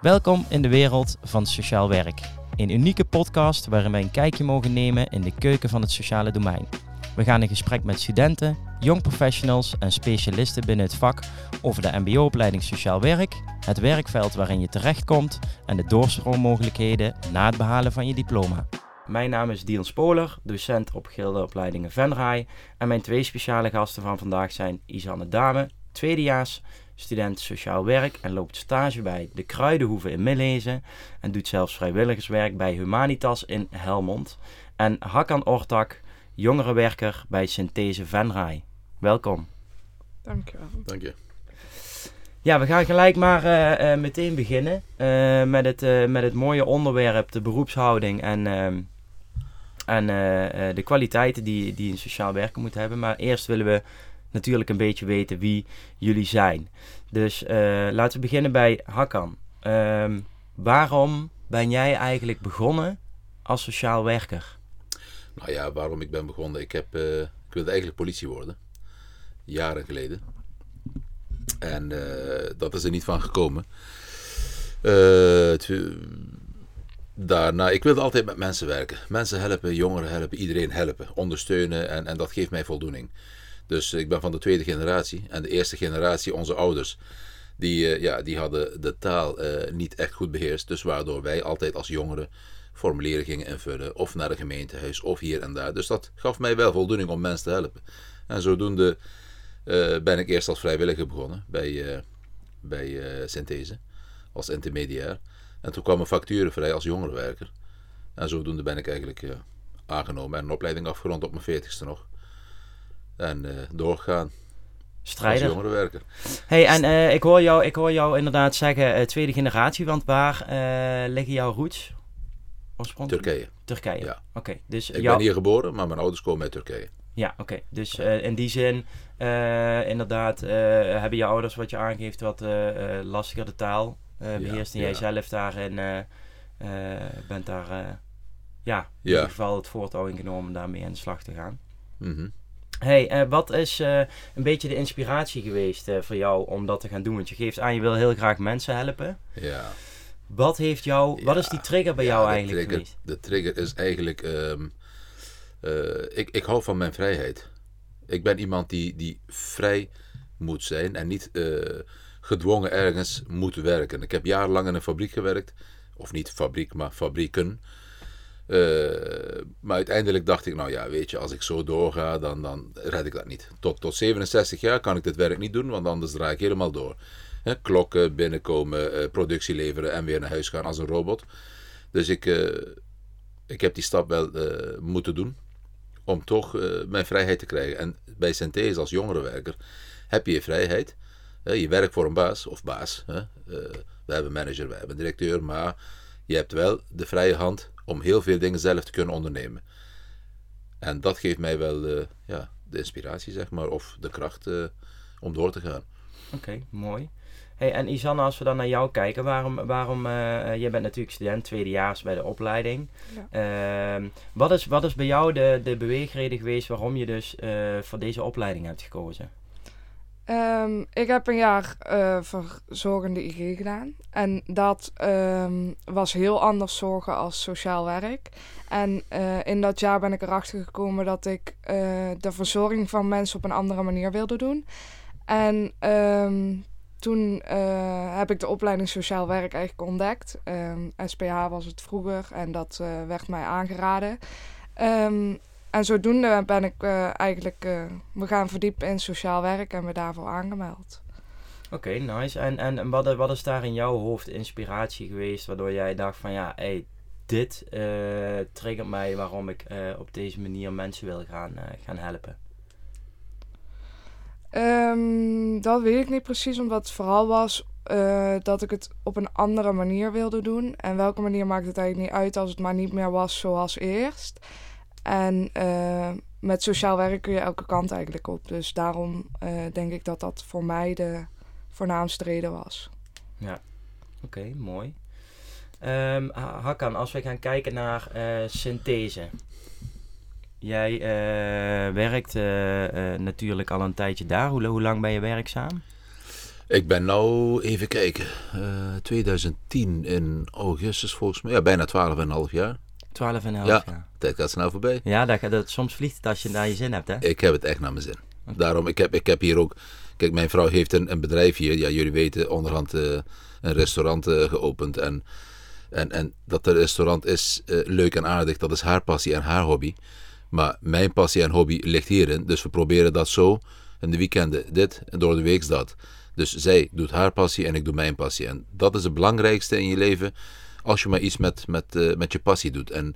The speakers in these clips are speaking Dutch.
Welkom in de wereld van sociaal werk. Een unieke podcast waarin wij een kijkje mogen nemen in de keuken van het sociale domein. We gaan in gesprek met studenten, jong professionals en specialisten binnen het vak over de MBO-opleiding Sociaal Werk, het werkveld waarin je terechtkomt en de doorstroommogelijkheden na het behalen van je diploma. Mijn naam is Dion Spoler, docent op Gildeopleidingen Venray. En mijn twee speciale gasten van vandaag zijn Isanne Dame, tweedejaars, student sociaal werk en loopt stage bij de Kruidenhoeve in Millezen. En doet zelfs vrijwilligerswerk bij Humanitas in Helmond. En Hakan Ortak, jongerenwerker bij Synthese Venray. Welkom. Dankjewel. Dank je. Ja, we gaan gelijk maar uh, uh, meteen beginnen uh, met, het, met het mooie onderwerp, de beroepshouding en, ehm, en de kwaliteiten die, die een sociaal werker moet hebben. Maar eerst willen we natuurlijk een beetje weten wie jullie zijn. Dus laten we beginnen bij Hakan. Ehm, waarom ben jij eigenlijk begonnen als sociaal werker? Nou ja, waarom ik ben begonnen? Ik, heb, ik wilde eigenlijk politie worden. Jaren geleden. En uh, dat is er niet van gekomen. Daarna, ik wilde altijd met mensen werken. Mensen helpen, jongeren helpen, iedereen helpen, ondersteunen en, en dat geeft mij voldoening. Dus ik ben van de tweede generatie en de eerste generatie, onze ouders, die, uh, ja, die hadden de taal niet echt goed beheerst. Dus waardoor wij altijd als jongeren formulieren gingen invullen, of naar een gemeentehuis, of hier en daar. Dus dat gaf mij wel voldoening om mensen te helpen. En zodoende uh, ben ik eerst als vrijwilliger begonnen bij, bij Synthese, als intermediair. En toen kwam een facturen vrij als jongerenwerker. En zodoende ben ik eigenlijk aangenomen en een opleiding afgerond op mijn veertigste nog. En doorgegaan. Strijder. Als jongerenwerker. Hey, en ik, hoor jou, ik hoor jou inderdaad zeggen tweede generatie, want waar liggen jouw roots? Turkije. Turkije, ja. Oké. dus ik jou... ben hier geboren, maar mijn ouders komen uit Turkije. Ja, oké. Dus uh, in die zin, uh, inderdaad, uh, hebben je ouders wat je aangeeft wat lastiger de taal beheerst. Ja, en jij ja. zelf daarin bent daar, ja, in ieder geval het voortouw ingenomen om daarmee aan de slag te gaan. Mm -hmm. Hey, wat is een beetje de inspiratie geweest voor jou om dat te gaan doen? Want je geeft aan, je wil heel graag mensen helpen. Ja. Wat heeft jou, wat is die trigger bij jou eigenlijk trigger, geweest? De trigger is eigenlijk... Um, uh, ik, ik hou van mijn vrijheid. Ik ben iemand die, die vrij moet zijn en niet gedwongen ergens moet werken. Ik heb jarenlang in een fabriek gewerkt. Of niet fabriek, maar fabrieken. Uh, maar uiteindelijk dacht ik, nou ja, weet je, als ik zo doorga, dan, dan red ik dat niet. Tot, tot 67 jaar kan ik dit werk niet doen, want anders draai ik helemaal door. Klokken, binnenkomen, productie leveren en weer naar huis gaan als een robot. Dus ik, ik heb die stap wel moeten doen om toch mijn vrijheid te krijgen. En bij Synthese als jongerenwerker heb je je vrijheid. Je werkt voor een baas of baas. We hebben manager, we hebben directeur, maar je hebt wel de vrije hand om heel veel dingen zelf te kunnen ondernemen. En dat geeft mij wel ja, de inspiratie, zeg maar, of de kracht om door te gaan. Oké, okay, mooi. Hey, en Isanne, als we dan naar jou kijken, waarom, waarom uh, jij bent natuurlijk student, tweedejaars bij de opleiding. Ja. Uh, wat, is, wat is bij jou de, de beweegreden geweest waarom je dus uh, voor deze opleiding hebt gekozen? Um, ik heb een jaar uh, verzorgende IG gedaan. En dat um, was heel anders zorgen als sociaal werk. En uh, in dat jaar ben ik erachter gekomen dat ik uh, de verzorging van mensen op een andere manier wilde doen. En um, toen heb ik de opleiding sociaal werk eigenlijk ontdekt. SPH was het vroeger en dat werd mij aangeraden. En zodoende ben ik uh, eigenlijk me gaan verdiepen in sociaal werk en me daarvoor aangemeld. Oké, okay, nice. En, en wat, wat is daar in jouw hoofd inspiratie geweest waardoor jij dacht van ja, hey, dit triggert mij waarom ik op deze manier mensen wil gaan, gaan helpen? Um, dat weet ik niet precies, omdat het vooral was uh, dat ik het op een andere manier wilde doen. En welke manier maakt het eigenlijk niet uit als het maar niet meer was zoals eerst. En uh, met sociaal werk kun je elke kant eigenlijk op. Dus daarom uh, denk ik dat dat voor mij de voornaamste reden was. Ja, oké, okay, mooi. Um, Hakan, als we gaan kijken naar synthese. Jij uh, werkt uh, uh, natuurlijk al een tijdje daar. Hoe, hoe, lang ben je werkzaam? Ik ben nou, even kijken, eh 2010 in augustus volgens mij. Ja, bijna 12,5 jaar. 12 en een half Ja. jaar. Tijd gaat snel voorbij. Ja, dat, dat, soms vliegt het als je naar je zin hebt, hè? Ik heb het echt naar mijn zin. Daarom, ik heb, ik heb hier ook... Kijk, mijn vrouw heeft een, een bedrijf hier. Ja, jullie weten, onderhand eh, een restaurant eh, geopend. En, en, en dat de restaurant is eh, leuk en aardig. Dat is haar passie en haar hobby. Maar mijn passie en hobby ligt hierin. Dus we proberen dat zo. In de weekenden dit en door de week dat. Dus zij doet haar passie en ik doe mijn passie. En dat is het belangrijkste in je leven. Als je maar iets met, met, eh, met je passie doet. En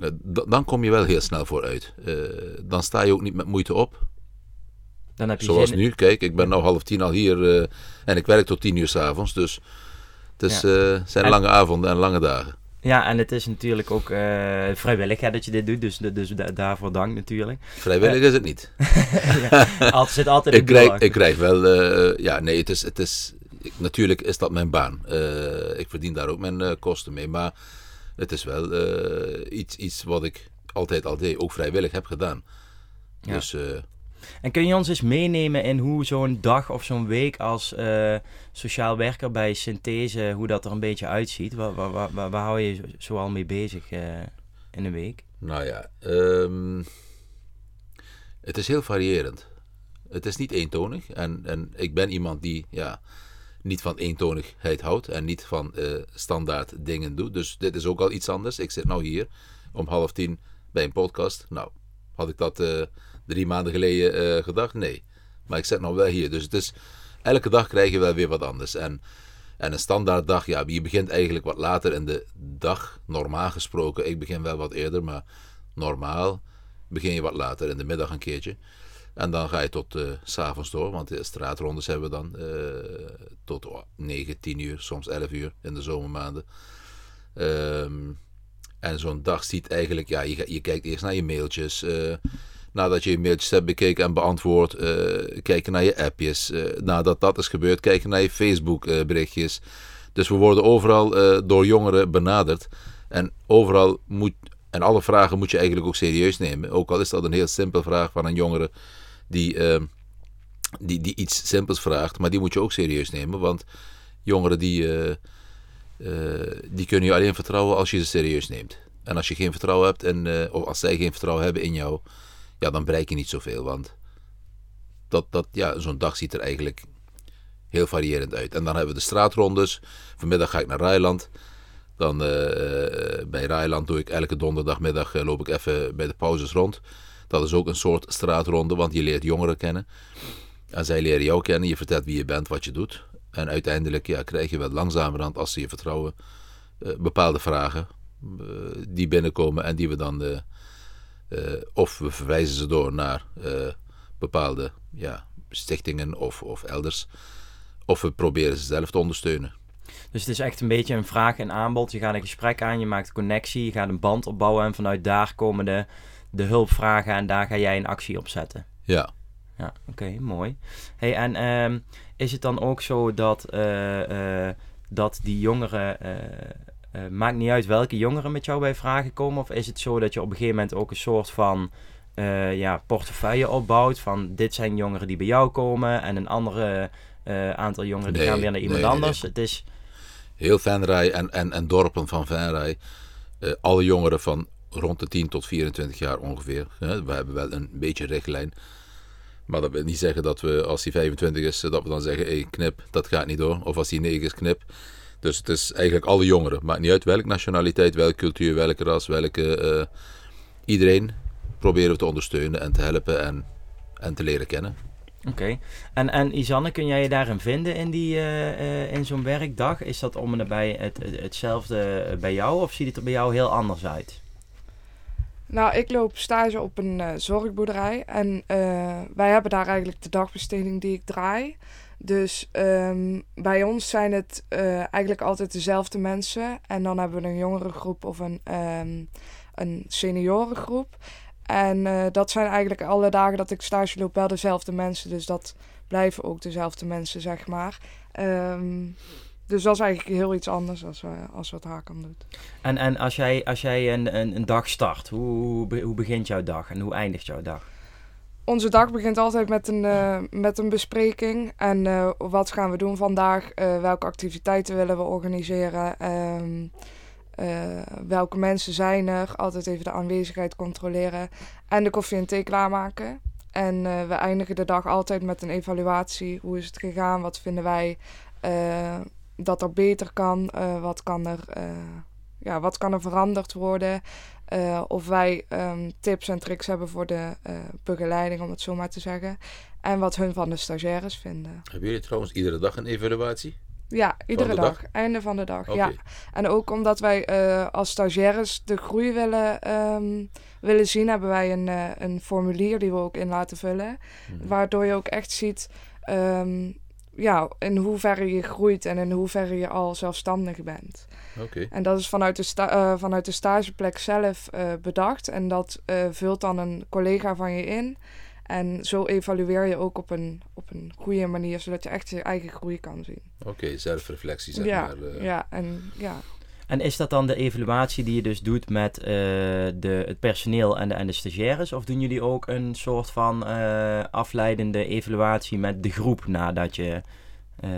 eh, dan kom je wel heel snel vooruit. Eh, dan sta je ook niet met moeite op. Dan heb je Zoals nu, kijk, ik ben nu half tien al hier en ik werk tot tien uur s'avonds. Dus het is, zijn En- lange avonden en lange dagen. Ja, en het is natuurlijk ook eh, vrijwillig hè, dat je dit doet, dus, dus da- daarvoor dank natuurlijk. Vrijwillig is het niet. ja, er zit altijd Ik krijg, ik krijg wel, ja, nee, het is, het is, ik- natuurlijk is dat mijn baan. Eh, ik verdien daar ook mijn eh, kosten mee, maar het is wel eh, iets, iets wat ik altijd al deed, ook vrijwillig heb gedaan. Ja. Dus En kun je ons eens meenemen in hoe zo'n dag of zo'n week als sociaal werker bij Synthese, hoe dat er een beetje uitziet? Waar, waar, waar, waar, hou je zo al mee bezig in een week? Nou ja, ehm, het is heel variërend. Het is niet eentonig. En, en ik ben iemand die ja, niet van eentonigheid houdt en niet van eh, standaard dingen doet. Dus dit is ook al iets anders. Ik zit nou hier om half tien bij een podcast. Nou, had ik dat eh, drie maanden geleden eh, gedacht? Nee. Maar ik zit nou wel hier. Dus het is, elke dag krijg je wel weer wat anders. En, en een standaard dag, ja, je begint eigenlijk wat later in de dag, normaal gesproken. Ik begin wel wat eerder, maar normaal begin je wat later in de middag een keertje. En dan ga je tot eh, s s'avonds door, want de straatrondes hebben we dan eh, tot oh, 9, 10 uur, soms 11 uur in de zomermaanden. Ehm, en zo'n dag ziet eigenlijk, ja, je, je kijkt eerst naar je mailtjes. eh, nadat je je mailtjes hebt bekeken en beantwoord, kijken naar je appjes. nadat dat is gebeurd, kijken naar je Facebook berichtjes. Dus we worden overal door jongeren benaderd. En overal moet, en alle vragen moet je eigenlijk ook serieus nemen. Ook al is dat een heel simpel vraag van een jongere die, eh, die, die iets simpels vraagt. Maar die moet je ook serieus nemen. Want jongeren die, eh, eh, die kunnen je alleen vertrouwen als je ze serieus neemt. En als je geen vertrouwen hebt, en, eh, of als zij geen vertrouwen hebben in jou, ja, dan bereik je niet zoveel. Want dat, dat, ja, zo'n dag ziet er eigenlijk heel variërend uit. En dan hebben we de straatrondes. Vanmiddag ga ik naar Rijland. Dan bij Rijland doe ik elke donderdagmiddag loop ik even bij de pauzes rond. Dat is ook een soort straatronde, want je leert jongeren kennen. En zij leren jou kennen. Je vertelt wie je bent, wat je doet. En uiteindelijk ja, krijg je wel langzamerhand, als ze je vertrouwen, eh, bepaalde vragen eh, die binnenkomen en die we dan, eh, of we verwijzen ze door naar bepaalde ja, stichtingen of, of elders, of we proberen ze zelf te ondersteunen. Dus het is echt een beetje een vraag en aanbod. Je gaat een gesprek aan, je maakt connectie, je gaat een band opbouwen en vanuit daar komen de, de hulpvragen en daar ga jij een actie op zetten. Ja, Ja, oké, mooi. Hey, en ehm, is het dan ook zo dat, eh, eh, dat die jongeren, eh, maakt niet uit welke jongeren met jou bij vragen komen, of is het zo dat je op een gegeven moment ook een soort van ja, portefeuille opbouwt van dit zijn jongeren die bij jou komen en een andere aantal jongeren die gaan weer naar iemand nee, nee, anders. Het is, heel Venray en, en, en dorpen van Venray, alle jongeren van rond de 10 tot 24 jaar ongeveer. We hebben wel een beetje richtlijn. Maar dat wil niet zeggen dat we, als hij 25 is, dat we dan zeggen, hey, knip, dat gaat niet door. Of als hij 9 is, knip. Dus het is eigenlijk alle jongeren. Maakt niet uit welke nationaliteit, welke cultuur, welke ras, welke... eh, iedereen proberen we te ondersteunen en te helpen en, en te leren kennen. Oké. En, en Isanne, kun jij je daarin vinden in, die, eh, eh, in zo'n werkdag? Is dat om en nabij het- hetzelfde bij jou of ziet het er bij jou heel anders uit? Nou, ik loop stage op een eh, zorgboerderij. En eh, wij hebben daar eigenlijk de dagbesteding die ik draai. Dus ehm, bij ons zijn het eh, eigenlijk altijd dezelfde mensen. En dan hebben we een jongerengroep of een, ehm, een seniorengroep. En dat zijn eigenlijk alle dagen dat ik stage loop wel dezelfde mensen. Dus dat blijven ook dezelfde mensen, zeg maar. Ehm, dus dat is eigenlijk heel iets anders als, we- als wat Hakan doet. En, en als jij, als jij een, een, een dag start, hoe, hoe, be- hoe begint jouw dag en hoe eindigt jouw dag? onze dag begint altijd met een, eh, met een bespreking. En eh, wat gaan we doen vandaag? Eh, welke activiteiten willen we organiseren? Ehm, eh, welke mensen zijn er? Altijd even de aanwezigheid controleren. En de koffie en thee klaarmaken. En eh, we eindigen de dag altijd met een evaluatie. Hoe is het gegaan? Wat vinden wij eh, dat er beter kan? Eh, wat, kan er, eh, ja, wat kan er veranderd worden? Eh, of wij ehm, tips en tricks hebben voor de begeleiding, om het zo maar te zeggen. En wat hun van de stagiaires vinden. Hebben jullie trouwens iedere dag een evaluatie? Ja, iedere de dag. dag? Einde van de dag. Ja. En ook omdat wij als stagiaires de groei willen, ehm, willen zien, hebben wij een, een formulier die we ook in laten vullen. Mhm. Waardoor je ook echt ziet ehm, ja, in hoeverre je groeit en in hoeverre je al zelfstandig bent. Oké. En dat is vanuit de, sta eh, vanuit de stageplek zelf eh, bedacht. En dat eh, vult dan een collega van je in. En zo evalueer je ook op een, op een goede manier, zodat je echt je eigen groei kan zien. Oké, zelfreflectie zeg ja, maar. ja, en ja. En is dat dan de evaluatie die je dus doet met eh, de, het personeel en de, en de stagiaires? Of doen jullie ook een soort van eh, afleidende evaluatie met de groep nadat je eh,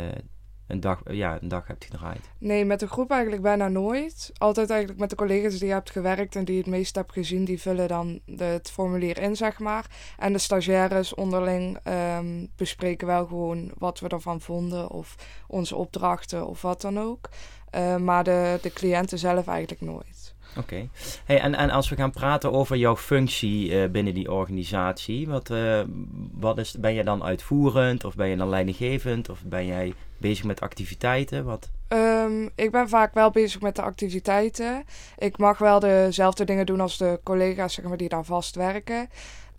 een, dag, ja, een dag hebt gedraaid? Nee, met de groep eigenlijk bijna nooit. Altijd eigenlijk met de collega's die je hebt gewerkt en die je het meest hebt gezien, die vullen dan het formulier in, zeg maar. En de stagiaires onderling ehm, bespreken wel gewoon wat we ervan vonden of onze opdrachten of wat dan ook. Eh, maar de, de cliënten zelf eigenlijk nooit. Oké. Hey, en, en als we gaan praten over jouw functie eh, binnen die organisatie, wat, eh, wat is, ben je dan uitvoerend of ben je dan leidinggevend of ben jij bezig met activiteiten? Wat? Ehm, ik ben vaak wel bezig met de activiteiten. Ik mag wel dezelfde dingen doen als de collega's zeg maar, die daar vast werken.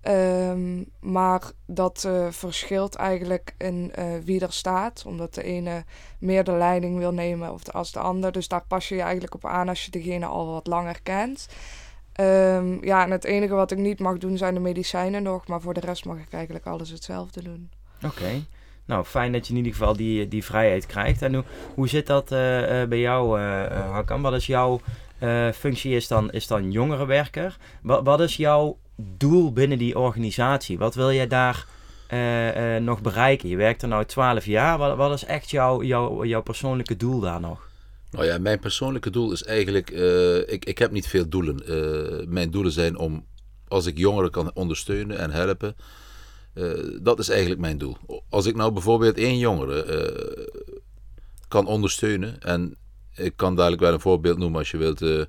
Ehm, maar dat eh, verschilt eigenlijk in eh, wie er staat. Omdat de ene meer de leiding wil nemen of de, als de ander. Dus daar pas je je eigenlijk op aan als je degene al wat langer kent. Ehm, ja, en het enige wat ik niet mag doen zijn de medicijnen nog. Maar voor de rest mag ik eigenlijk alles hetzelfde doen. Oké. Nou, fijn dat je in ieder geval die, die vrijheid krijgt. En hoe, hoe zit dat eh, bij jou, Hakan? Wat is jouw functie? Is dan, is dan jongerenwerker? Wat, wat is jouw doel binnen die organisatie? Wat wil jij daar eh, eh, nog bereiken? Je werkt er nou 12 jaar. Wat, wat is echt jouw, jouw, jouw persoonlijke doel daar nog? Nou ja, mijn persoonlijke doel is eigenlijk, eh, ik, ik heb niet veel doelen. Mijn doelen zijn om, als ik jongeren kan ondersteunen en helpen, dat is eigenlijk mijn doel. Als ik nou bijvoorbeeld één jongere kan ondersteunen, en ik kan dadelijk wel een voorbeeld noemen als je wilt,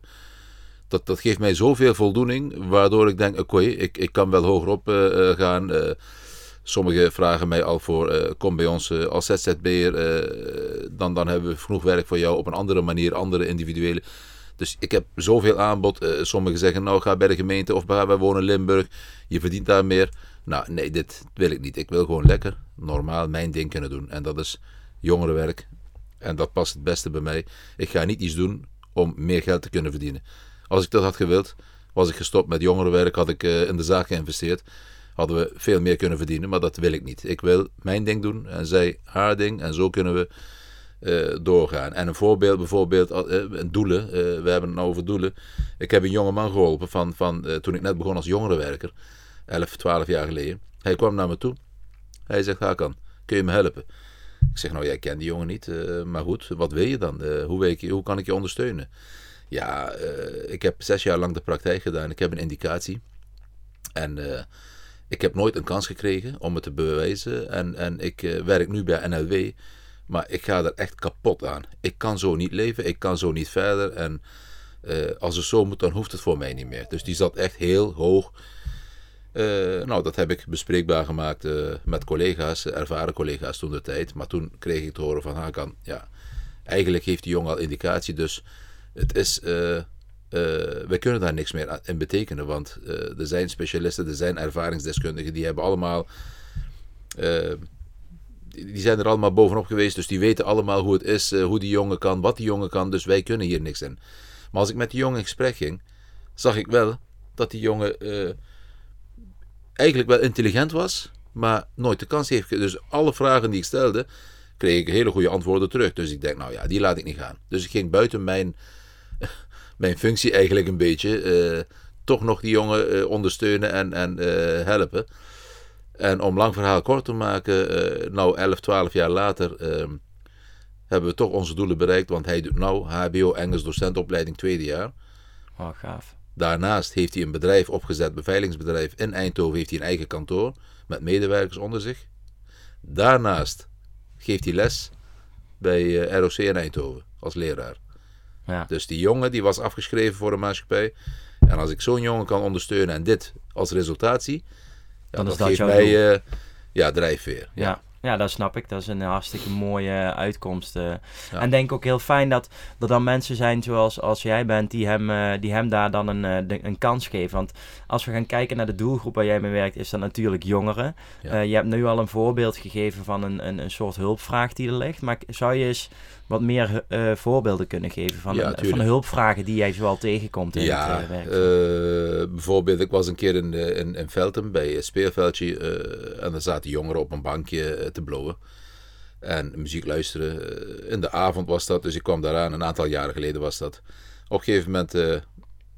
dat, geeft mij zoveel voldoening, waardoor ik denk, oké, ik, ik kan wel hogerop eh, eh, gaan. Eh, Sommigen vragen mij al voor, kom bij ons als ZZP'er, eh dan, dan hebben we genoeg werk voor jou op een andere manier, andere individuele. Dus ik heb zoveel aanbod. Sommigen zeggen, nou ga bij de gemeente of wij wonen in Limburg, je verdient daar meer. Nou nee, dit wil ik niet. Ik wil gewoon lekker, normaal mijn ding kunnen doen. En dat is jongerenwerk. En dat past het beste bij mij. Ik ga niet iets doen om meer geld te kunnen verdienen. Als ik dat had gewild, was ik gestopt met jongerenwerk, had ik eh, in de zaak geïnvesteerd hadden we veel meer kunnen verdienen, maar dat wil ik niet. Ik wil mijn ding doen en zij haar ding en zo kunnen we eh, doorgaan. En een voorbeeld bijvoorbeeld, uh, een doelen, we hebben het nou over doelen. Ik heb een jonge man geholpen van, van toen ik net begon als jongerenwerker, 11, 12 jaar geleden. Hij kwam naar me toe, hij zegt Hakan, kun je me helpen? Ik zeg nou, jij kent die jongen niet, maar goed, wat wil je dan? Hoe, hoe kan ik je ondersteunen? Ja, uh, ik heb zes jaar lang de praktijk gedaan, ik heb een indicatie. En uh, ik heb nooit een kans gekregen om het te bewijzen. En, en ik uh, werk nu bij NLW. Maar ik ga er echt kapot aan. Ik kan zo niet leven. Ik kan zo niet verder. En als het zo moet, dan hoeft het voor mij niet meer. Dus die zat echt heel hoog. Nou, dat heb ik bespreekbaar gemaakt met collega's, ervaren collega's toen de tijd. Maar toen kreeg ik te horen van Hakan, ja, eigenlijk heeft die jongen al indicatie. Dus het is uh, wij kunnen daar niks meer in betekenen, want uh, er zijn specialisten, er zijn ervaringsdeskundigen, die hebben allemaal, die zijn er allemaal bovenop geweest, dus die weten allemaal hoe het is, hoe die jongen kan, wat die jongen kan, dus wij kunnen hier niks in. Maar als ik met die jongen in gesprek ging, zag ik wel dat die jongen eigenlijk wel intelligent was, maar nooit de kans heeft. Dus alle vragen die ik stelde, kreeg ik hele goede antwoorden terug. Dus ik denk, nou ja, die laat ik niet gaan. Dus ik ging buiten mijn mijn functie eigenlijk een beetje. Uh, toch nog die jongen uh, ondersteunen en, en uh, helpen. En om lang verhaal kort te maken, eh, nou 11, 12 jaar later ehm, hebben we toch onze doelen bereikt. Want hij doet nou HBO Engels docentopleiding tweede jaar. Oh, gaaf. Daarnaast heeft hij een bedrijf opgezet, beveiligingsbedrijf in Eindhoven, heeft hij een eigen kantoor met medewerkers onder zich. Daarnaast geeft hij les bij eh, ROC in Eindhoven als leraar. Ja. Dus die jongen die was afgeschreven voor de maatschappij. En als ik zo'n jongen kan ondersteunen en dit als resultaat zie, ja, Dan is dat geeft jouw mij eh, ja, drijfveer. Ja. Ja, dat snap ik. Dat is een hartstikke mooie uitkomst. eh. Ja. En denk ook heel fijn dat er dan mensen zijn zoals als jij bent, die hem, die hem daar dan een, de- een kans geven. Want als we gaan kijken naar de doelgroep waar jij mee werkt, is dat natuurlijk jongeren. Ja. Je hebt nu al een voorbeeld gegeven van een, een, een soort hulpvraag die er ligt. Maar zou je eens wat meer eh, voorbeelden kunnen geven van, Ja, een- van hulpvragen die jij zoal tegenkomt in Ja, het eh, werk? eh, bijvoorbeeld, ik was een keer in, in, in Velten bij eh, en daar zaten jongeren op een bankje te blowen en muziek luisteren. In de avond was dat, dus ik kwam daaraan, een aantal jaren geleden was dat. Op een gegeven moment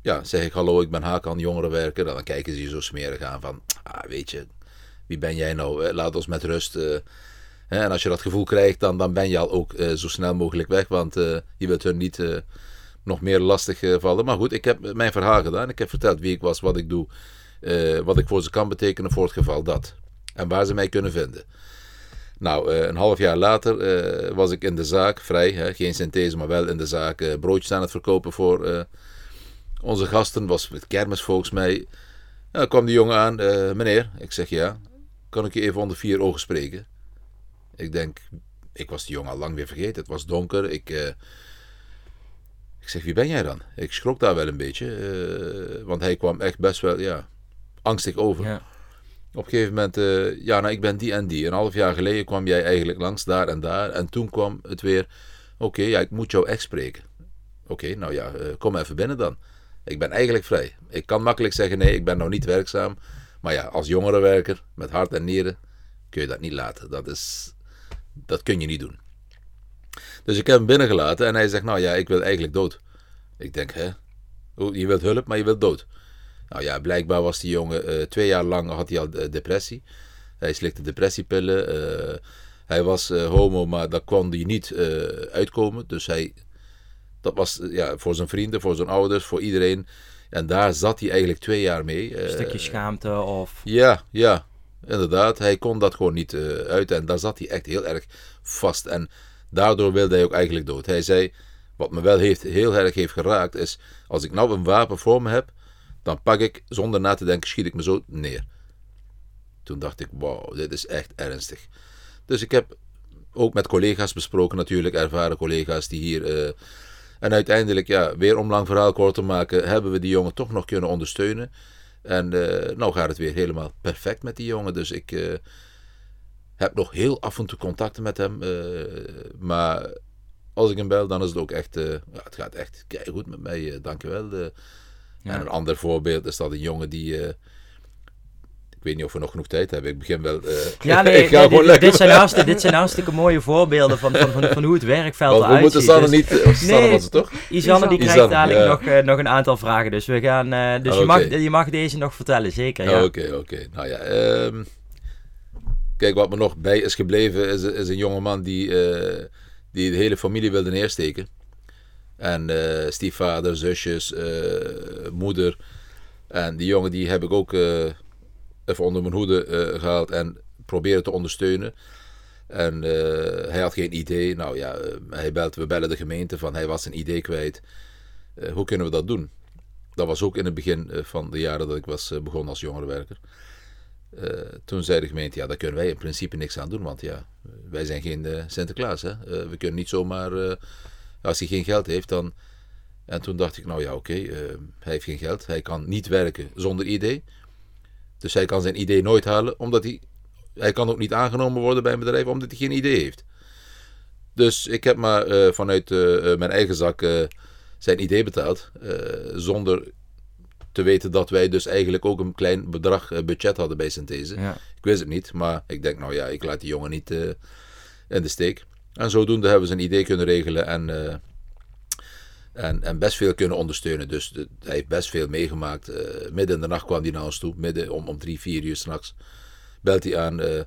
ja, zeg ik hallo, ik ben Hakan, jongerenwerker. En dan kijken ze je zo smerig aan van, ah, weet je, wie ben jij nou? Laat ons met rust. En als je dat gevoel krijgt, dan, dan ben je al ook eh, zo snel mogelijk weg, want eh, je wilt hun niet... eh, nog meer lastig vallen. Maar goed, ik heb mijn verhaal gedaan. Ik heb verteld wie ik was, wat ik doe, wat ik voor ze kan betekenen voor het geval dat. En waar ze mij kunnen vinden. Nou, een half jaar later was ik in de zaak, vrij, geen synthese, maar wel in de zaak, broodjes aan het verkopen voor onze gasten. Was met kermis volgens mij. Nou, kwam die jongen aan, meneer, ik zeg ja, kan ik je even onder vier ogen spreken? Ik denk, ik was die jongen al lang weer vergeten. Het was donker, ik... eh, ik zeg, wie ben jij dan? Ik schrok daar wel een beetje, eh, want hij kwam echt best wel, ja, angstig over. ja. Op een gegeven moment, eh, ja, nou, ik ben die en die. Een half jaar geleden kwam jij eigenlijk langs daar en daar. En toen kwam het weer, oké, ja, ik moet jou echt spreken. Oké, nou ja, kom even binnen dan. Ik ben eigenlijk vrij. Ik kan makkelijk zeggen, nee, ik ben nou niet werkzaam. Maar ja, als jongerenwerker, met hart en nieren, kun je dat niet laten. Dat, is, dat kun je niet doen. Dus ik heb hem binnengelaten en hij zegt, nou ja, ik wil eigenlijk dood. Ik denk, hè? Hoe, Je wilt hulp, maar je wilt dood. Nou ja, blijkbaar was die jongen eh, twee jaar lang had hij al eh, depressie. Hij slikte depressiepillen. eh, hij was homo, maar daar kon hij niet uitkomen. Dus hij, dat was ja, voor zijn vrienden, voor zijn ouders, voor iedereen. En daar zat hij eigenlijk twee jaar mee. Een stukje schaamte of... ja, ja, inderdaad. Hij kon dat gewoon niet eh, uit en daar zat hij echt heel erg vast. En daardoor wilde hij ook eigenlijk dood. Hij zei, wat me wel heeft, heel erg heeft geraakt, is als ik nou een wapen voor me heb, dan pak ik, zonder na te denken, schiet ik me zo neer. Toen dacht ik, wauw, dit is echt ernstig. Dus ik heb ook met collega's besproken, natuurlijk ervaren collega's die hier... eh, en uiteindelijk, ja, weer om lang verhaal kort te maken, hebben we die jongen toch nog kunnen ondersteunen. En eh, nou gaat het weer helemaal perfect met die jongen. Dus ik eh, heb nog heel af en toe contacten met hem. eh, maar als ik hem bel, dan is het ook echt... ja, het gaat echt goed met mij, dankjewel. Ja. En een ander voorbeeld is dat een jongen die... ik weet niet of we nog genoeg tijd hebben. Ik begin wel... eh, Ja, nee, ik ga nee, gewoon dit, dit, zijn hartstikke, dit zijn hartstikke mooie voorbeelden van, van, van, van hoe het werkveld Want we eruit moeten ziet. Sanne Dus niet... eh, Sanne Nee. was het toch? Isanne die krijgt Isanne, dadelijk ja. nog, eh, nog een aantal vragen. Dus, we gaan, dus je, Oké. mag, je mag deze nog vertellen, zeker. Ja. Oké, oké. Nou ja, ehm, kijk, wat me nog bij is gebleven is, is een jongeman die, die de hele familie wilde neersteken. En stiefvader, zusjes, moeder. En die jongen die heb ik ook onder mijn hoede eh, gehaald en proberen te ondersteunen. En eh, hij had geen idee. Nou ja, eh, hij belt, we bellen de gemeente van hij was een idee kwijt. Hoe kunnen we dat doen? Dat was ook in het begin van de jaren dat ik was begonnen als jongerenwerker. Toen zei de gemeente, ja, daar kunnen wij in principe niks aan doen, want ja, wij zijn geen Sinterklaas. Hè? We kunnen niet zomaar, als hij geen geld heeft, dan... En toen dacht ik, nou ja, oké, hij heeft geen geld, hij kan niet werken zonder idee. Dus hij kan zijn idee nooit halen, omdat hij... Hij kan ook niet aangenomen worden bij een bedrijf, omdat hij geen idee heeft. Dus ik heb maar eh, vanuit eh, eh, mijn eigen zak zijn idee betaald, zonder te weten dat wij dus eigenlijk ook een klein bedrag budget hadden bij Synthese. Ja. Ik wist het niet, maar ik denk, nou ja, ik laat die jongen niet in de steek. En zodoende hebben ze een idee kunnen regelen en, en, en best veel kunnen ondersteunen. Dus de- hij heeft best veel meegemaakt. Eh, midden in de nacht kwam hij naar ons toe, midden om, om drie, vier uur s'nachts. belt hij aan eh,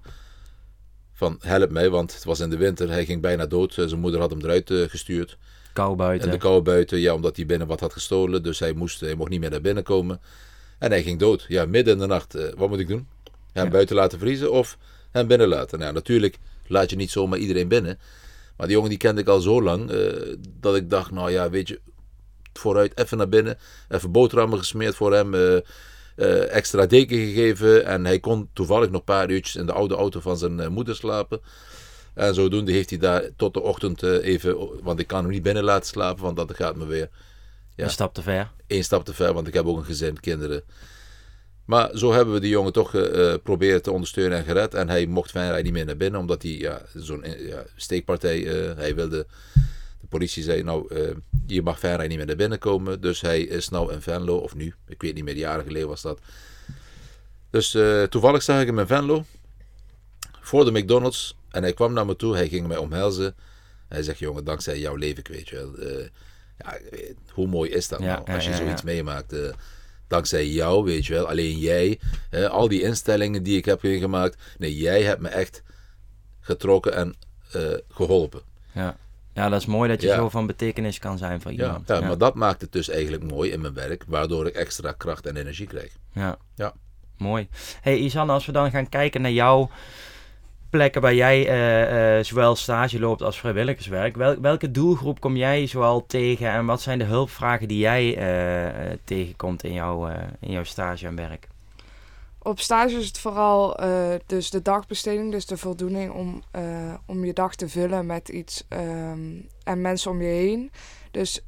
van help mij, want het was in de winter. Hij ging bijna dood. zijn moeder had hem eruit gestuurd. Kou buiten. En de kou buiten, ja, omdat hij binnen wat had gestolen. Dus hij, moest, hij mocht niet meer naar binnen komen. En hij ging dood. Ja, midden in de nacht. wat moet ik doen? Hem buiten laten vriezen of hem binnen laten? Nou, natuurlijk laat je niet zomaar iedereen binnen. Maar die jongen die kende ik al zo lang, uh, dat ik dacht, nou ja, weet je, vooruit even naar binnen. Even boterhammen gesmeerd voor hem, uh, uh, extra deken gegeven. En hij kon toevallig nog een paar uurtjes in de oude auto van zijn moeder slapen. En zodoende heeft hij daar tot de ochtend even, want ik kan hem niet binnen laten slapen, want dat gaat me weer... Ja, een stap te ver. Eén stap te ver, want ik heb ook een gezin, kinderen. Maar zo hebben we die jongen toch geprobeerd uh, te ondersteunen en gered. En hij mocht fijn niet meer naar binnen, omdat hij ja, zo'n ja, steekpartij, uh, hij wilde, de politie zei nou, uh, je mag fijn niet meer naar binnen komen. Dus hij is nou in Venlo, of nu, ik weet niet meer, jaren geleden was dat. Dus toevallig zag ik hem in Venlo, voor de McDonald's. En hij kwam naar me toe, hij ging mij omhelzen. Hij zegt, jongen, dankzij jouw leven, weet je wel. ja, hoe mooi is dat nou, als je zoiets meemaakt dankzij jou, weet je wel. Alleen jij, hè, al die instellingen die ik heb gemaakt. Nee, jij hebt me echt getrokken en uh, geholpen. Ja. ja, dat is mooi dat je zo van betekenis kan zijn voor iemand. Ja, ja, maar dat maakt het dus eigenlijk mooi in mijn werk, waardoor ik extra kracht en energie krijg. Ja, ja. mooi. hey, Isan, als we dan gaan kijken naar jou plekken waar jij uh, uh, zowel stage loopt als vrijwilligerswerk. Wel, welke doelgroep kom jij zoal tegen en wat zijn de hulpvragen die jij uh, tegenkomt in, jouw in jouw stage en werk? Op stage is het vooral dus de dagbesteding, dus de voldoening om, om je dag te vullen met iets um, en mensen om je heen. Dus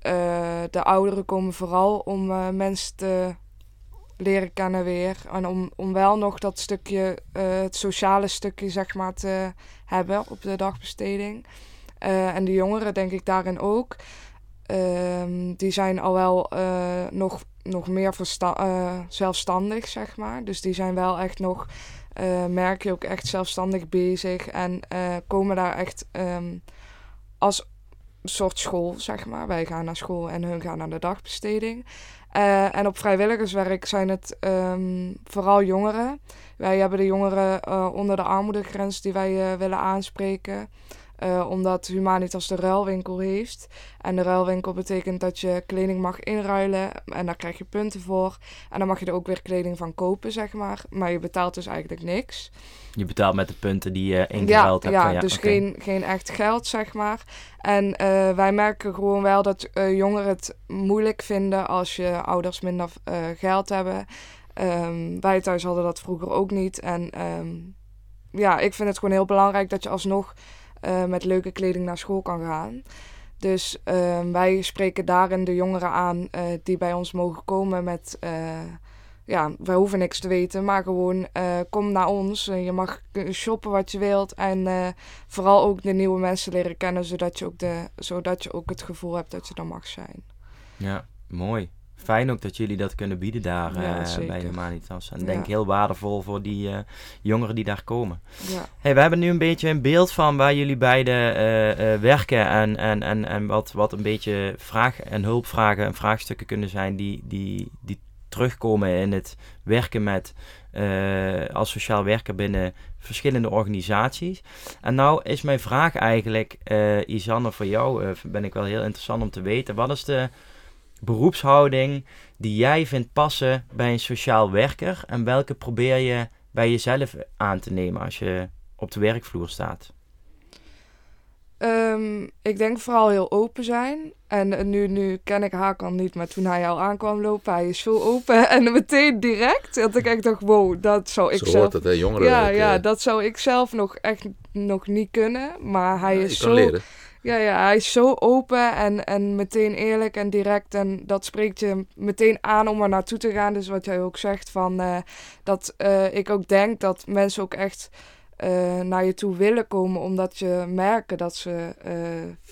de ouderen komen vooral om mensen te leren kennen weer. En om, om wel nog dat stukje, uh, het sociale stukje, zeg maar, te hebben op de dagbesteding. Uh, en de jongeren, denk ik daarin ook. Uh, die zijn al wel uh, nog, nog meer zelfstandig, zeg maar. Dus die zijn wel echt nog, merk je ook echt zelfstandig bezig. En komen daar echt um, als soort school, zeg maar. Wij gaan naar school en hun gaan naar de dagbesteding. Uh, en op vrijwilligerswerk zijn het um, vooral jongeren. Wij hebben de jongeren uh, onder de armoedegrens die wij uh, willen aanspreken. Uh, omdat Humanitas de ruilwinkel heeft. En de ruilwinkel betekent dat je kleding mag inruilen. En daar krijg je punten voor. En dan mag je er ook weer kleding van kopen, zeg maar. Maar je betaalt dus eigenlijk niks. Je betaalt met de punten die je ingeruild ja, hebt. Ja, ja dus geen, geen echt geld, zeg maar. En uh, wij merken gewoon wel dat uh, jongeren het moeilijk vinden als je ouders minder geld hebben. Um, wij thuis hadden dat vroeger ook niet. En um, ja, ik vind het gewoon heel belangrijk dat je alsnog uh, met leuke kleding naar school kan gaan. Dus uh, wij spreken daarin de jongeren aan uh, die bij ons mogen komen met... ja, wij hoeven niks te weten, maar gewoon kom naar ons. je mag shoppen wat je wilt en vooral ook de nieuwe mensen leren kennen, zodat je, ook de, zodat je ook het gevoel hebt dat je er mag zijn. Ja, mooi fijn ook dat jullie dat kunnen bieden daar ja, uh, bij Humanitas. En denk heel waardevol voor die uh, jongeren die daar komen. Ja. Hey, we hebben nu een beetje een beeld van waar jullie beiden uh, werken en, en, en, en wat, wat een beetje vraag- en hulpvragen en vraagstukken kunnen zijn die, die, die terugkomen in het werken met als sociaal werker binnen verschillende organisaties. En nou is mijn vraag eigenlijk, Isanne, voor jou ben ik wel heel interessant om te weten. Wat is de beroepshouding die jij vindt passen bij een sociaal werker? En welke probeer je bij jezelf aan te nemen als je op de werkvloer staat? Um, ik denk vooral heel open zijn. En nu, nu ken ik Hakan niet, maar toen hij al aankwam lopen, hij is zo open en meteen direct. Dat ik echt dacht, wow, dat zou ik zo zelf... het, hè, jongeren. Ja, ja, dat zou ik zelf nog echt nog niet kunnen. Maar hij is zo... Leren. Ja, ja, hij is zo open en, en meteen eerlijk en direct. En dat spreekt je meteen aan om er naartoe te gaan. Dus wat jij ook zegt, van, uh, dat uh, ik ook denk dat mensen ook echt uh, naar je toe willen komen. Omdat je merken dat ze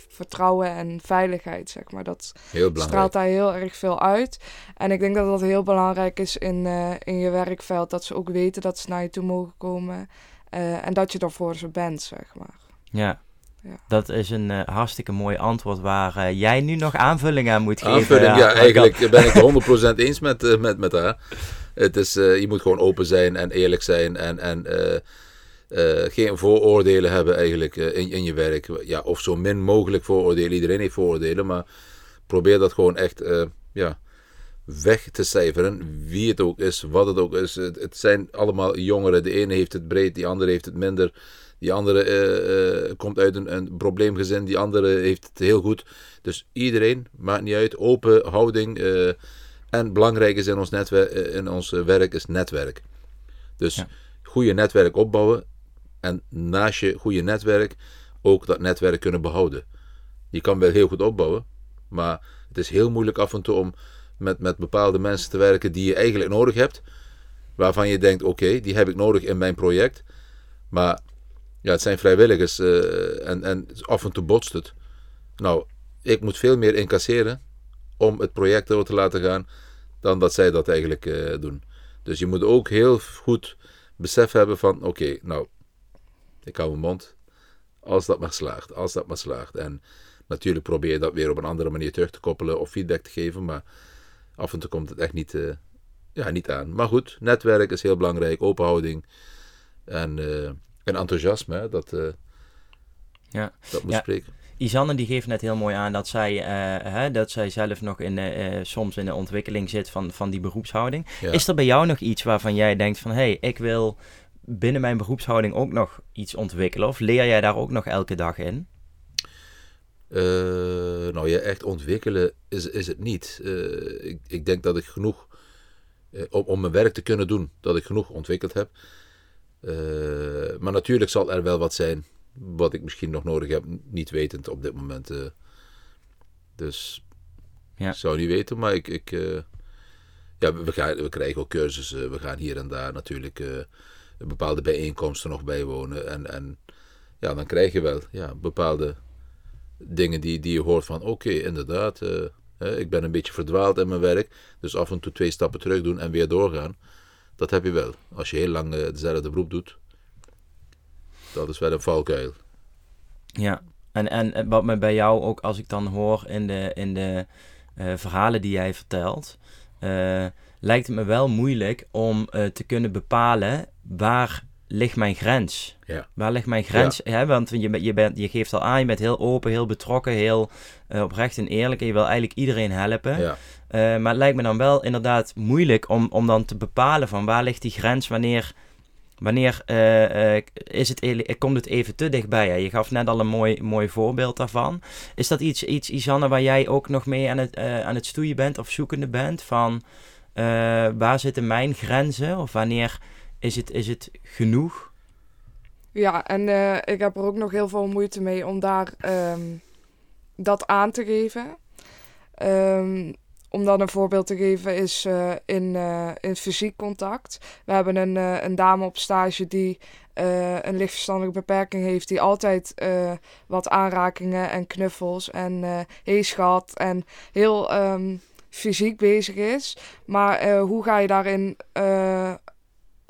vertrouwen en veiligheid, zeg maar. Dat straalt daar heel erg veel uit. En ik denk dat dat heel belangrijk is in, in je werkveld. Dat ze ook weten dat ze naar je toe mogen komen. en dat je er voor ze bent, zeg maar. Ja, Ja. Dat is een eh, hartstikke mooi antwoord waar eh, jij nu nog aanvulling aan moet geven. Aanvulling, ja, eigenlijk ben ik het 100% eens met, eh, met, met haar. Het is, eh, je moet gewoon open zijn en eerlijk zijn en, en eh, eh, geen vooroordelen hebben eigenlijk eh, in, in je werk. Ja, of zo min mogelijk vooroordelen. Iedereen heeft vooroordelen, maar probeer dat gewoon echt eh, ja, weg te cijferen. Wie het ook is, wat het ook is. Het, het zijn allemaal jongeren. De ene heeft het breed, die andere heeft het minder. Die andere eh, eh, komt uit een, een probleemgezin, die andere heeft het heel goed. Dus iedereen, maakt niet uit, open houding. eh, en belangrijk is in ons, netwer- eh, in ons werk is netwerk. Dus Ja. goede netwerk opbouwen. En naast je goede netwerk ook dat netwerk kunnen behouden. Je kan wel heel goed opbouwen, maar het is heel moeilijk af en toe om met, met bepaalde mensen te werken die je eigenlijk nodig hebt. Waarvan je denkt, oké, die heb ik nodig in mijn project. Maar ja, het zijn vrijwilligers eh, en, en af en toe botst het. Nou, ik moet veel meer incasseren om het project door te laten gaan dan dat zij dat eigenlijk eh, doen. Dus je moet ook heel goed besef hebben van, oké, nou, ik hou mijn mond. Als dat maar slaagt, als dat maar slaagt. En natuurlijk probeer je dat weer op een andere manier terug te koppelen of feedback te geven, maar af en toe komt het echt niet, eh, ja, niet aan. Maar goed, netwerk is heel belangrijk, openhouding en, en enthousiasme, hè, dat, eh, Ja. dat moet Ja. spreken. Isanne die geeft net heel mooi aan dat zij, eh, hè, dat zij zelf nog in, eh, soms in de ontwikkeling zit van, van die beroepshouding. Ja. Is er bij jou nog iets waarvan jij denkt van... hé, hey, ik wil binnen mijn beroepshouding ook nog iets ontwikkelen? Of leer jij daar ook nog elke dag in? Nou ja, echt ontwikkelen is, is het niet. Ik, ik denk dat ik genoeg, om, om mijn werk te kunnen doen, dat ik genoeg ontwikkeld heb. Eh, maar natuurlijk zal er wel wat zijn wat ik misschien nog nodig heb, niet wetend op dit moment. eh. dus Ja. ik zou niet weten, maar ik, ik eh, ja, we, gaan, we krijgen ook cursussen, we gaan hier en daar natuurlijk bepaalde bijeenkomsten nog bijwonen. En, en ja, dan krijg je wel ja, bepaalde dingen die, die je hoort van oké, inderdaad, hè, ik ben een beetje verdwaald in mijn werk. Dus af en toe twee stappen terug doen en weer doorgaan. Dat heb je wel. Als je heel lang eh, dezelfde beroep doet. Dat is wel een valkuil. Ja, en, en wat me bij jou ook, als ik dan hoor in de, in de eh, verhalen die jij vertelt, eh, lijkt het me wel moeilijk om te kunnen bepalen waar ligt mijn grens. Ja. Waar ligt mijn grens? Hè? Want je, je, bent, je geeft al aan, je bent heel open, heel betrokken, heel eh, oprecht en eerlijk. En je wil eigenlijk iedereen helpen. Ja, Eh, maar het lijkt me dan wel inderdaad moeilijk om, om dan te bepalen van waar ligt die grens, wanneer, wanneer eh, is het, e- komt het even te dichtbij. Hè? Je gaf net al een mooi, mooi voorbeeld daarvan. Is dat iets, iets, Isanne, waar jij ook nog mee aan het, aan het stoeien bent of zoekende bent? Van waar zitten mijn grenzen of wanneer is het, is het genoeg? Ja, en eh, ik heb er ook nog heel veel moeite mee om daar ehm, dat aan te geven. Ehm, om dan een voorbeeld te geven is eh, in, eh, in fysiek contact. We hebben een, een dame op stage die een lichtverstandelijke beperking heeft, die altijd wat aanrakingen en knuffels en eh heeschat en heel ehm, fysiek bezig is. Maar hoe ga je daarin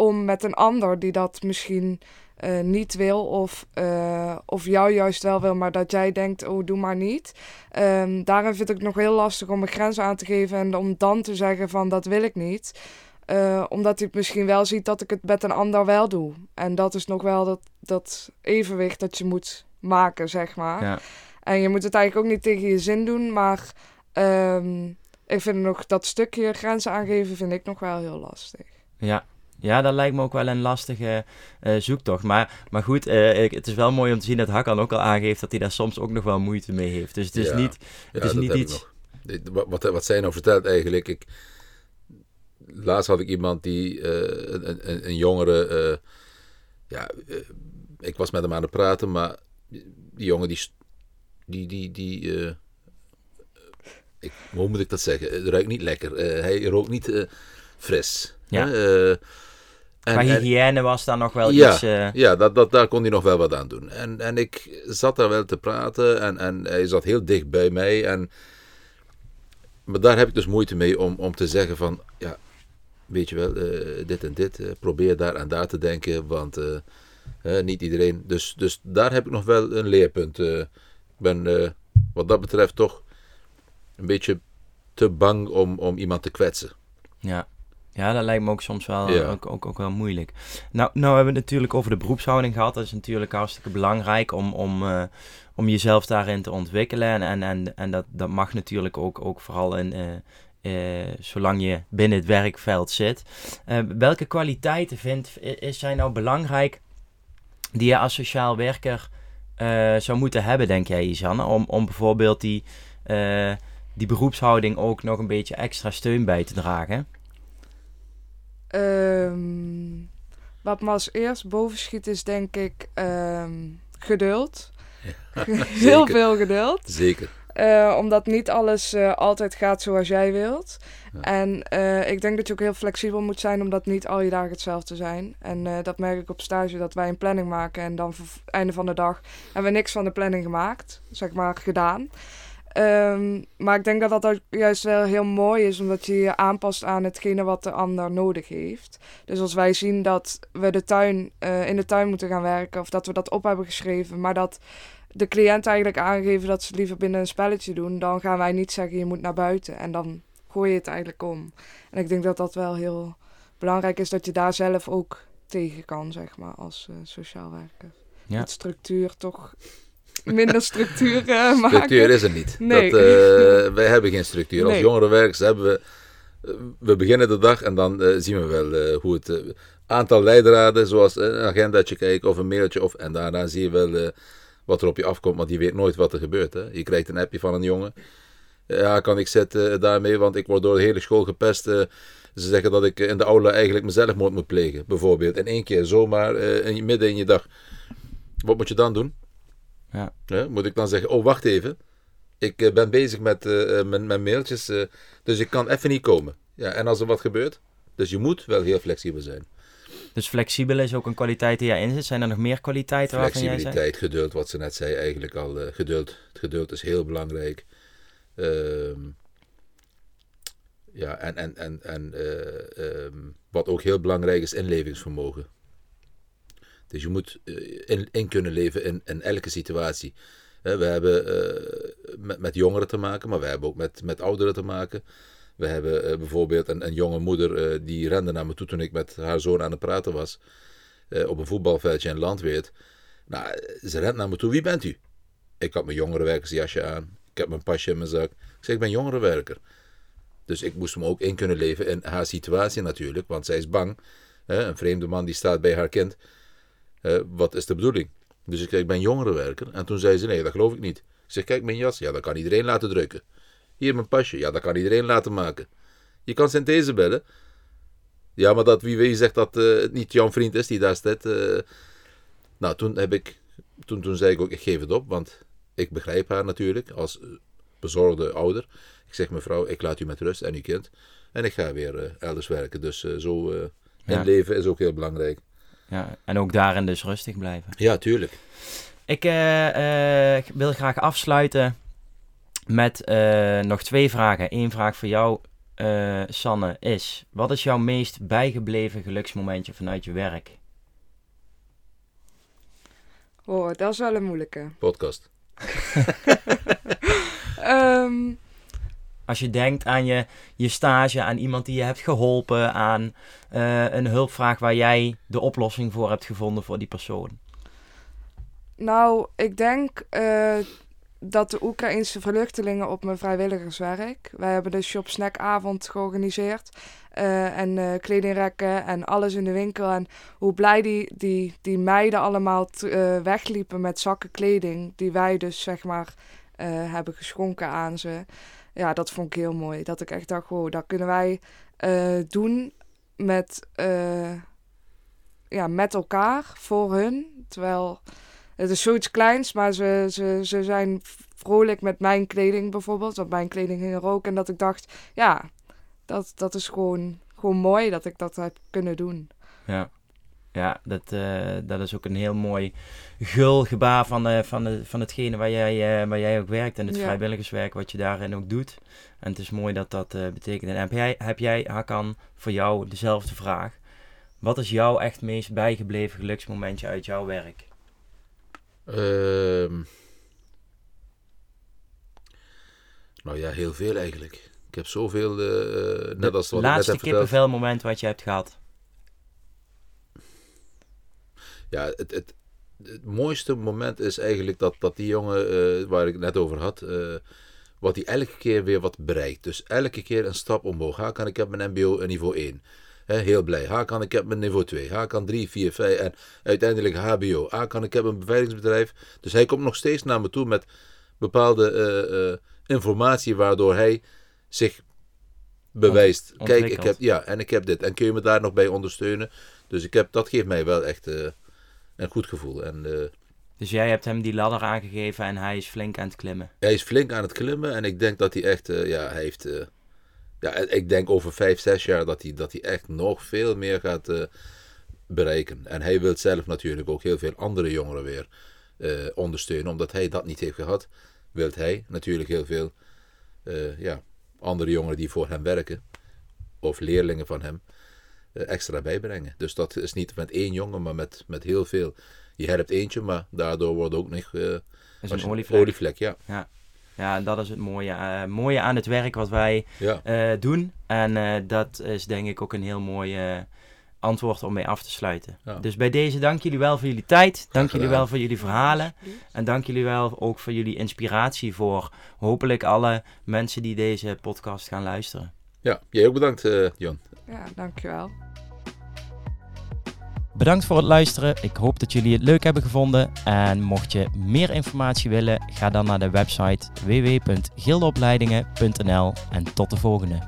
om met een ander die dat misschien eh, niet wil of, eh, of jou juist wel wil, maar dat jij denkt, oh doe maar niet. Ehm, daarin vind ik het nog heel lastig om een grens aan te geven en om dan te zeggen van dat wil ik niet. Eh, omdat hij misschien wel ziet dat ik het met een ander wel doe. En dat is nog wel dat, dat evenwicht dat je moet maken, zeg maar. Ja. En je moet het eigenlijk ook niet tegen je zin doen, maar ehm, ik vind nog dat stukje grenzen aangeven vind ik nog wel heel lastig. Ja. Ja, dat lijkt me ook wel een lastige eh, zoektocht. Maar, maar goed, eh, het is wel mooi om te zien dat Hakan ook al aangeeft dat hij daar soms ook nog wel moeite mee heeft. Dus het is Ja. niet, het ja, is niet iets... Wat, wat, wat zij nou vertelt eigenlijk. Ik, laatst had ik iemand die, eh, een, een, een jongere, ja, ik was met hem aan het praten, maar die jongen die, die, die, die ik, hoe moet ik dat zeggen? Het ruikt niet lekker. Hij rookt niet fris. Ja. En- Qua en- hygiëne was daar nog wel ja, iets... eh, ja dat, dat, daar kon hij nog wel wat aan doen. En, en ik zat daar wel te praten en, en hij zat heel dicht bij mij. En, maar daar heb ik dus moeite mee om, om te zeggen van, ja, weet je wel, eh, dit en dit, eh, probeer daar en daar te denken. Want niet iedereen. Dus, dus daar heb ik nog wel een leerpunt. Ik ben wat dat betreft toch een beetje te bang om, om iemand te kwetsen. Ja. Ja, dat lijkt me ook soms wel, Ja. ook, ook, ook wel moeilijk. Nou, nou hebben we het natuurlijk over de beroepshouding gehad. Dat is natuurlijk hartstikke belangrijk om, om, eh, om jezelf daarin te ontwikkelen. En, en, en, en dat, dat mag natuurlijk ook, ook vooral in, eh, eh, zolang je binnen het werkveld zit. Welke kwaliteiten vindt, is, zijn nou belangrijk die je als sociaal werker zou moeten hebben, denk jij, Isanne? Om, om bijvoorbeeld die, die beroepshouding ook nog een beetje extra steun bij te dragen? Ehm, wat me als eerst boven schiet is denk ik ehm, geduld. Heel veel geduld. Zeker. Eh, omdat niet alles eh, altijd gaat zoals jij wilt. Ja. En eh, ik denk dat je ook heel flexibel moet zijn, omdat niet al je dagen hetzelfde zijn. En dat merk ik op stage, dat wij een planning maken en dan voor het einde van de dag hebben we niks van de planning gemaakt, zeg maar, gedaan. Ehm, maar ik denk dat dat ook juist wel heel mooi is, omdat je je aanpast aan hetgene wat de ander nodig heeft. Dus als wij zien dat we de tuin, eh, in de tuin moeten gaan werken, of dat we dat op hebben geschreven, maar dat de cliënt eigenlijk aangeven dat ze liever binnen een spelletje doen, dan gaan wij niet zeggen je moet naar buiten. En dan gooi je het eigenlijk om. En ik denk dat dat wel heel belangrijk is dat je daar zelf ook tegen kan, zeg maar, als eh, sociaal werker. Ja. Met structuur toch minder structuur eh, maken. Structuur is er niet. Nee. Dat, eh, wij hebben geen structuur. Als Nee. jongerenwerkers hebben we... eh, we beginnen de dag en dan zien we wel hoe het... aantal leidraden, zoals een agendaatje kijken of een mailtje. Of, en daarna zie je wel wat er op je afkomt, want je weet nooit wat er gebeurt. Hè? Je krijgt een appje van een jongen. Ja, kan ik zitten daarmee, want ik word door de hele school gepest. ze zeggen dat ik in de aula eigenlijk mezelf moet plegen, bijvoorbeeld. In één keer, zomaar, in, midden in je dag. Wat moet je dan doen? Ja. Ja, moet ik dan zeggen, oh wacht even. Ik eh, ben bezig met eh, mijn, mijn mailtjes, eh, dus ik kan even niet komen. Ja, en als er wat gebeurt? Dus je moet wel heel flexibel zijn. Dus flexibel is ook een kwaliteit die jij inzet. Zijn er nog meer kwaliteiten waarvan jij? Flexibiliteit, geduld, wat ze net zei eigenlijk al. eh, geduld. Het geduld is heel belangrijk. Ehm, ja, en, en, en, en ehm, wat ook heel belangrijk is, inlevingsvermogen. Dus je moet eh, in, in kunnen leven in, in elke situatie. We hebben eh, met, met jongeren te maken, maar we hebben ook met, met ouderen te maken. We hebben eh, bijvoorbeeld een, een jonge moeder die rende naar me toe toen ik met haar zoon aan het praten was. op een voetbalveldje in Landweert. Nou, ze rent naar me toe. Wie bent u? Ik had mijn jongerenwerkersjasje aan. Ik heb mijn pasje in mijn zak. Ik zeg, ik ben jongerenwerker. Dus ik moest me ook in kunnen leven in haar situatie natuurlijk. Want zij is bang. Een vreemde man die staat bij haar kind. Eh, wat is de bedoeling? Dus ik zeg, ik ben jongerenwerker. En toen zei ze, nee, dat geloof ik niet. Ik zeg, kijk, mijn jas. Ja, dat kan iedereen laten drukken. Hier mijn pasje. Ja, dat kan iedereen laten maken. Je kan synthese bellen. Ja, maar dat wie, wie zegt dat eh, het niet jouw vriend is die daar staat. eh. nou, toen heb ik... Toen, toen zei ik ook, ik geef het op. Want ik begrijp haar natuurlijk als bezorgde ouder. Ik zeg, mevrouw, ik laat u met rust en uw kind. En ik ga weer elders werken. Dus zo eh Ja. in leven is ook heel belangrijk. Ja, en ook daarin dus rustig blijven. Ja, tuurlijk. Ik eh, eh, wil graag afsluiten met eh, nog twee vragen. Eén vraag voor jou, eh, Sanne, is... Wat is jouw meest bijgebleven geluksmomentje vanuit je werk? Oh, dat is wel een moeilijke. Podcast. Ehm, Als je denkt aan je, je stage, aan iemand die je hebt geholpen... aan eh, een hulpvraag waar jij de oplossing voor hebt gevonden voor die persoon. nou, ik denk eh, dat de Oekraïnse vluchtelingen op mijn vrijwilligerswerk. Wij hebben de shop snackavond georganiseerd. eh, en kledingrekken en alles in de winkel. En hoe blij die, die, die meiden allemaal wegliepen met zakken kleding. Die wij dus zeg maar hebben geschonken aan ze. Ja, dat vond ik heel mooi. Dat ik echt dacht, wow, dat kunnen wij eh, doen met, eh, ja, met elkaar voor hun. Terwijl het is zoiets kleins, maar ze, ze, ze zijn vrolijk met mijn kleding bijvoorbeeld. Want mijn kleding ging er ook. En dat ik dacht, ja, dat, dat is gewoon, gewoon mooi dat ik dat heb kunnen doen. Ja, ja dat, eh, dat is ook een heel mooi gulgebaar van, eh, van, de, van hetgene waar jij, eh, waar jij ook werkt. En het Ja. vrijwilligerswerk wat je daarin ook doet. En het is mooi dat dat eh, betekent. En heb jij, heb jij, Hakan, voor jou dezelfde vraag? Wat is jouw echt meest bijgebleven geluksmomentje uit jouw werk? Ehm, nou ja, heel veel eigenlijk. Ik heb zoveel, uh, net als wat laatste ik net heb kippenvel moment wat je hebt gehad. Ja, het, het, het mooiste moment is eigenlijk dat, dat die jongen uh, waar ik het net over had, uh, wat hij elke keer weer wat bereikt. Dus elke keer een stap omhoog. Ha, kan ik heb mijn MBO niveau 1. He, heel blij. Ha, kan ik heb mijn niveau 2. Ha, kan 3, 4, 5 en uiteindelijk HBO. Ha, kan ik heb een beveiligingsbedrijf. Dus hij komt nog steeds naar me toe met bepaalde uh, informatie waardoor hij zich bewijst. Kijk, ik heb, ja, en ik heb dit. En kun je me daar nog bij ondersteunen? Dus ik heb, dat geeft mij wel echt een goed gevoel. En, uh, dus jij hebt hem die ladder aangegeven en hij is flink aan het klimmen? Hij is flink aan het klimmen en ik denk dat hij echt, uh, ja, hij heeft, uh, ja, ik denk over vijf, zes jaar dat hij, dat hij echt nog veel meer gaat bereiken. En hij wil zelf natuurlijk ook heel veel andere jongeren weer ondersteunen, omdat hij dat niet heeft gehad. Wil hij natuurlijk heel veel, ja, andere jongeren die voor hem werken, of leerlingen van hem, eh, extra bijbrengen. Dus dat is niet met één jongen, maar met, met heel veel. Je helpt eentje, maar daardoor wordt ook nog uh, is een olievlek. olievlek ja. ja. Ja, dat is het mooie, uh, mooie aan het werk wat wij ja. doen. En dat is denk ik ook een heel mooi antwoord om mee af te sluiten. Ja. Dus bij deze dank jullie wel voor jullie tijd. Dank jullie wel voor jullie verhalen. En dank jullie wel ook voor jullie inspiratie voor hopelijk alle mensen die deze podcast gaan luisteren. Ja, jij ook bedankt, Jan. Ja, dankjewel. Bedankt voor het luisteren. Ik hoop dat jullie het leuk hebben gevonden. En mocht je meer informatie willen, ga dan naar de website www.gildeopleidingen.nl en tot de volgende.